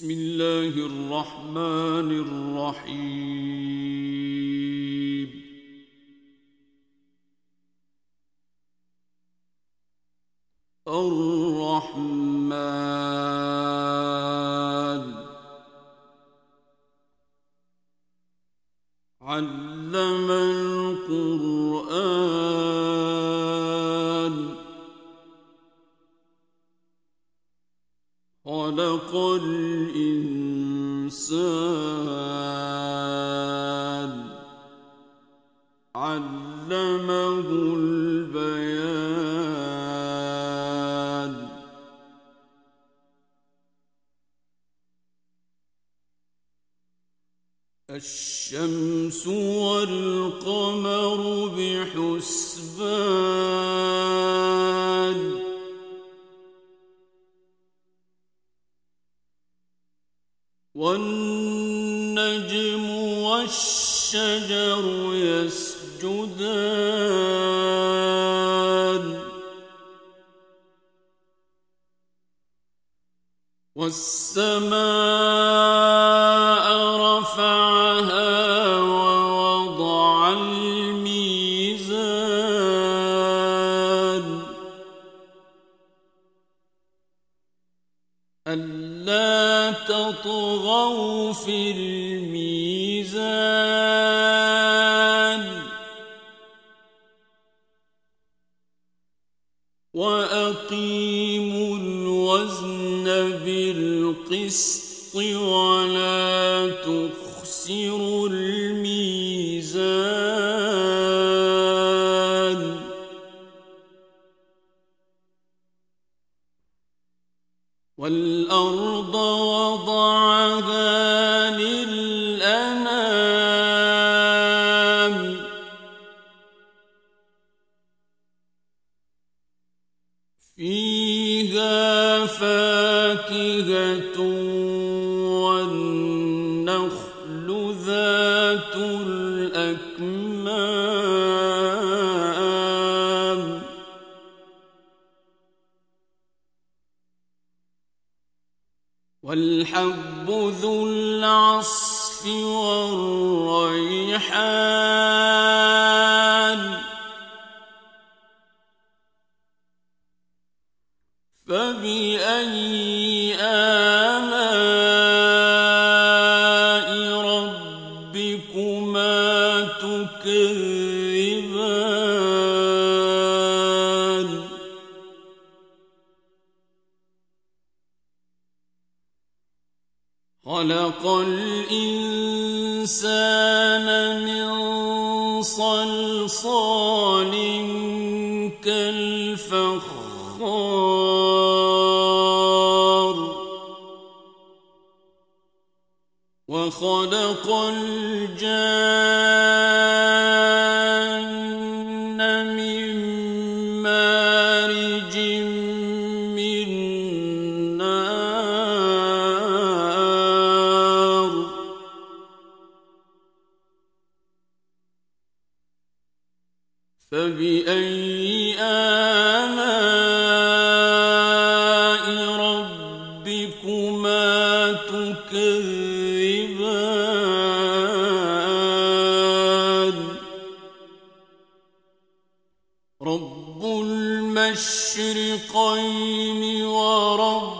بسم الله الرحمن الرحيم الرحمن الشمس والقمر بحسبان. والنجم والشجر يسجدان. وهوى والأرض وضعها فبأي وخلق الجان المشرقين ورب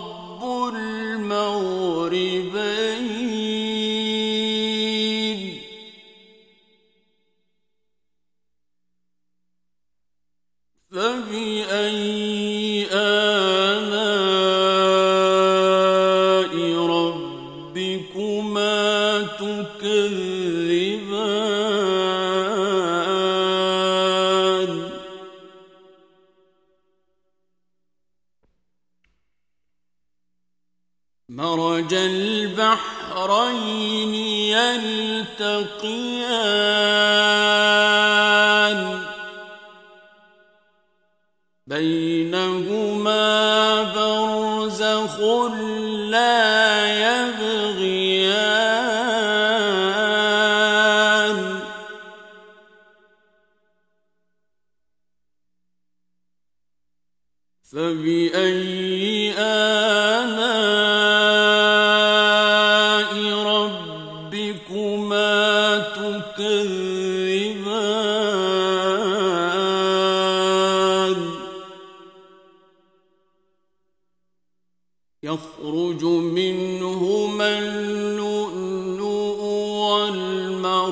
خصمان بينهما برزخ يخرج منهما اللؤلؤ والمرجان.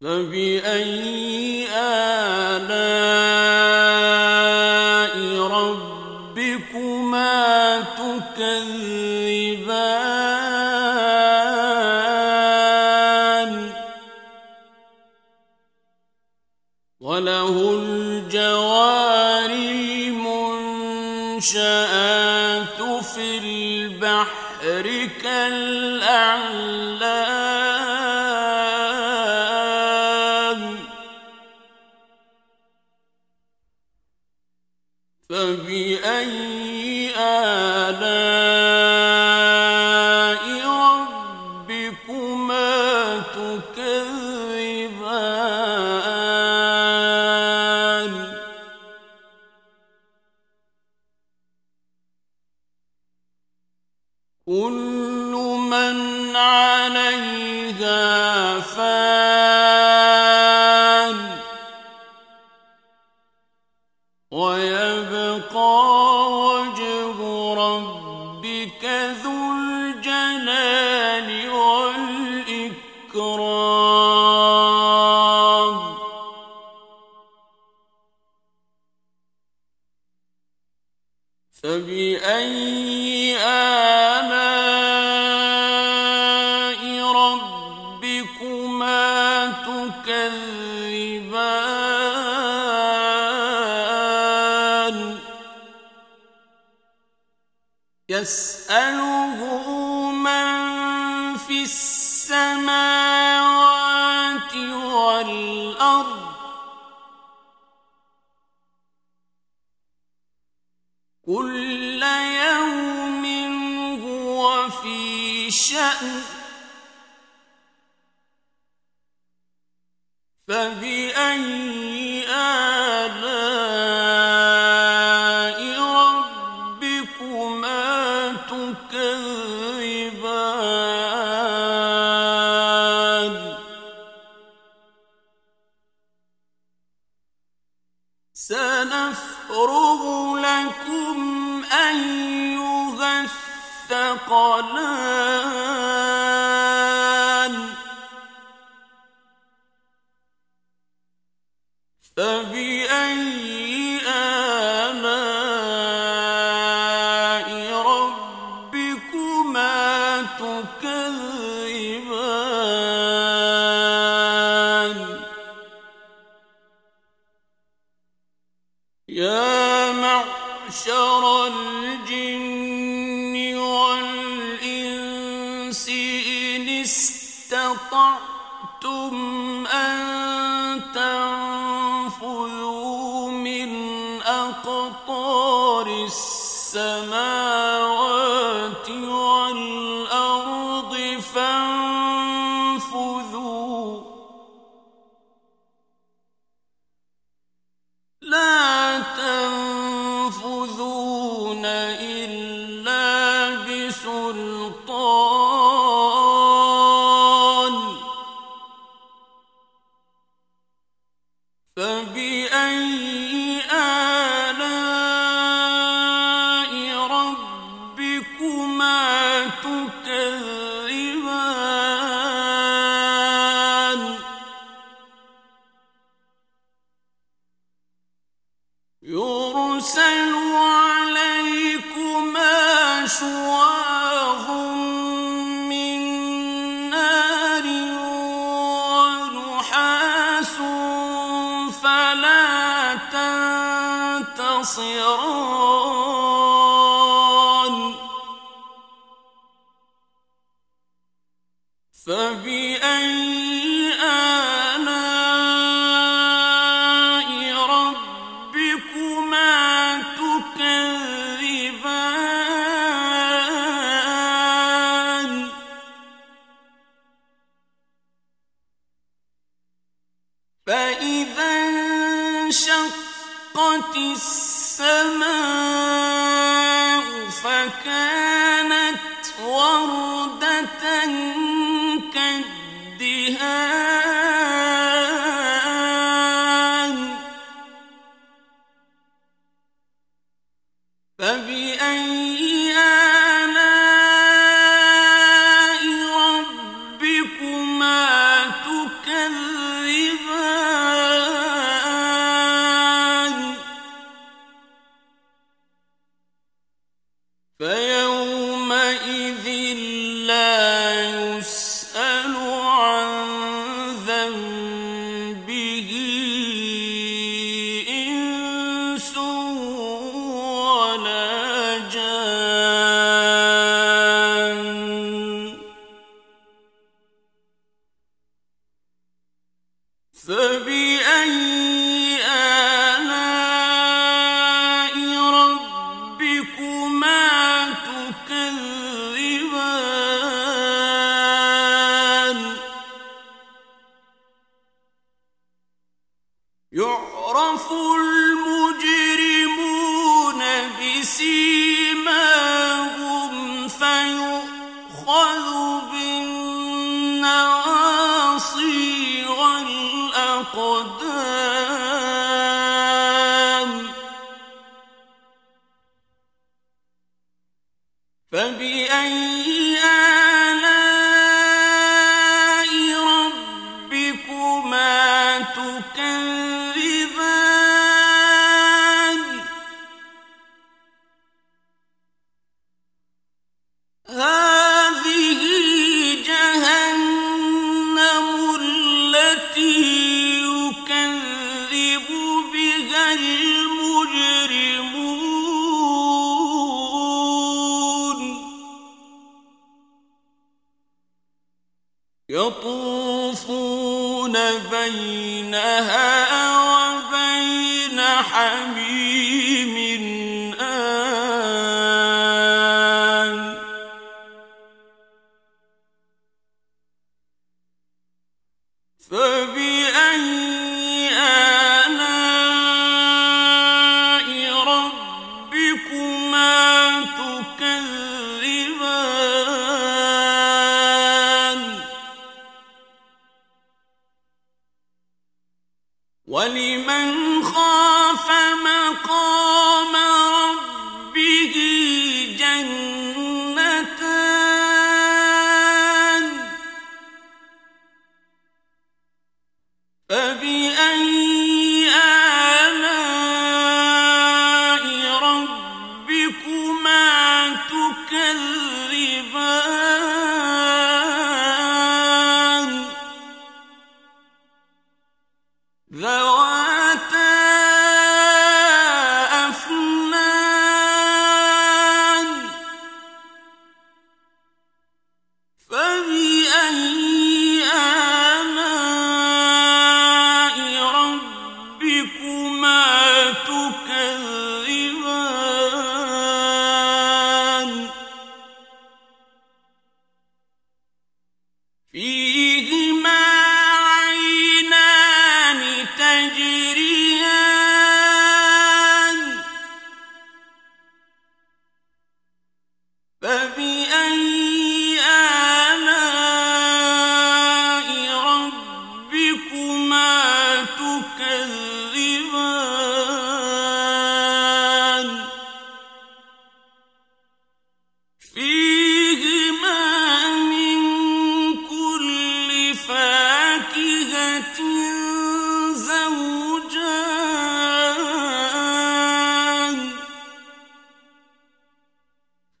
فبأي الآيات في البحر كالأعلام. السماوات والأرض كل يوم هو في شأن يكره لكم أيها الثقلان أَشْفَقْتُمْ أَنْ ربكما تكذبان.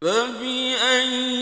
فبأي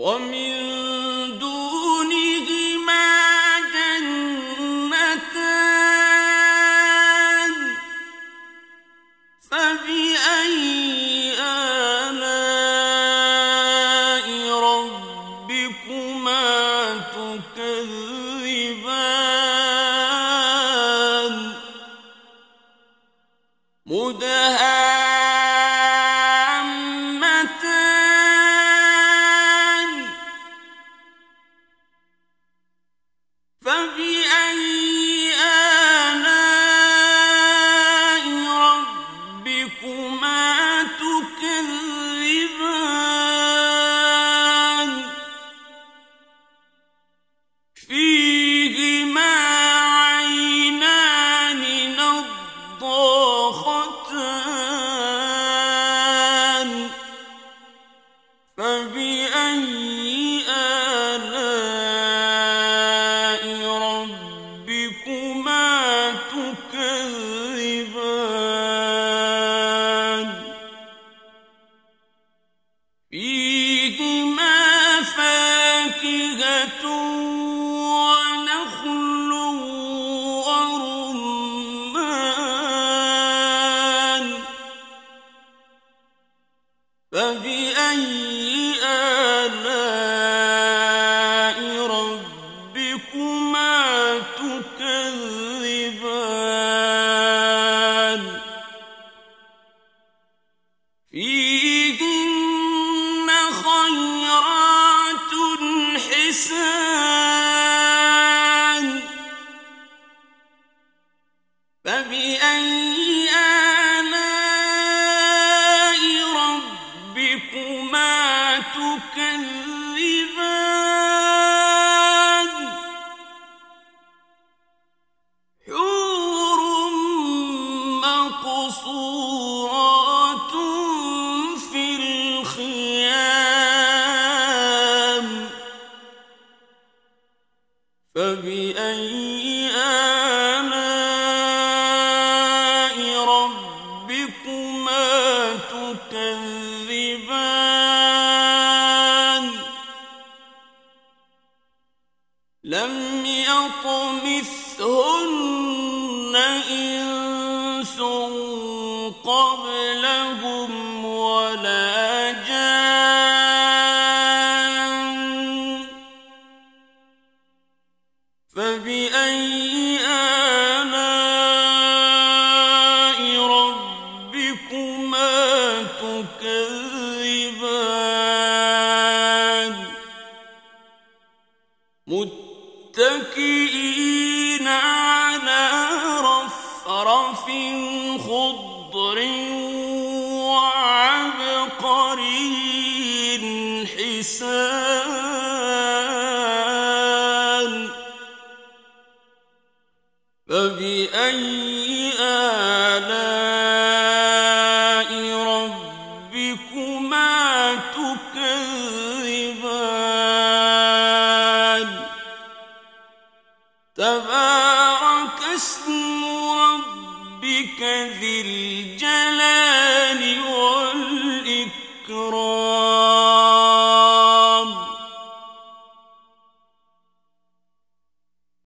ومن فبأي في فبأي آلاء ربكما لم يطمثهن قريب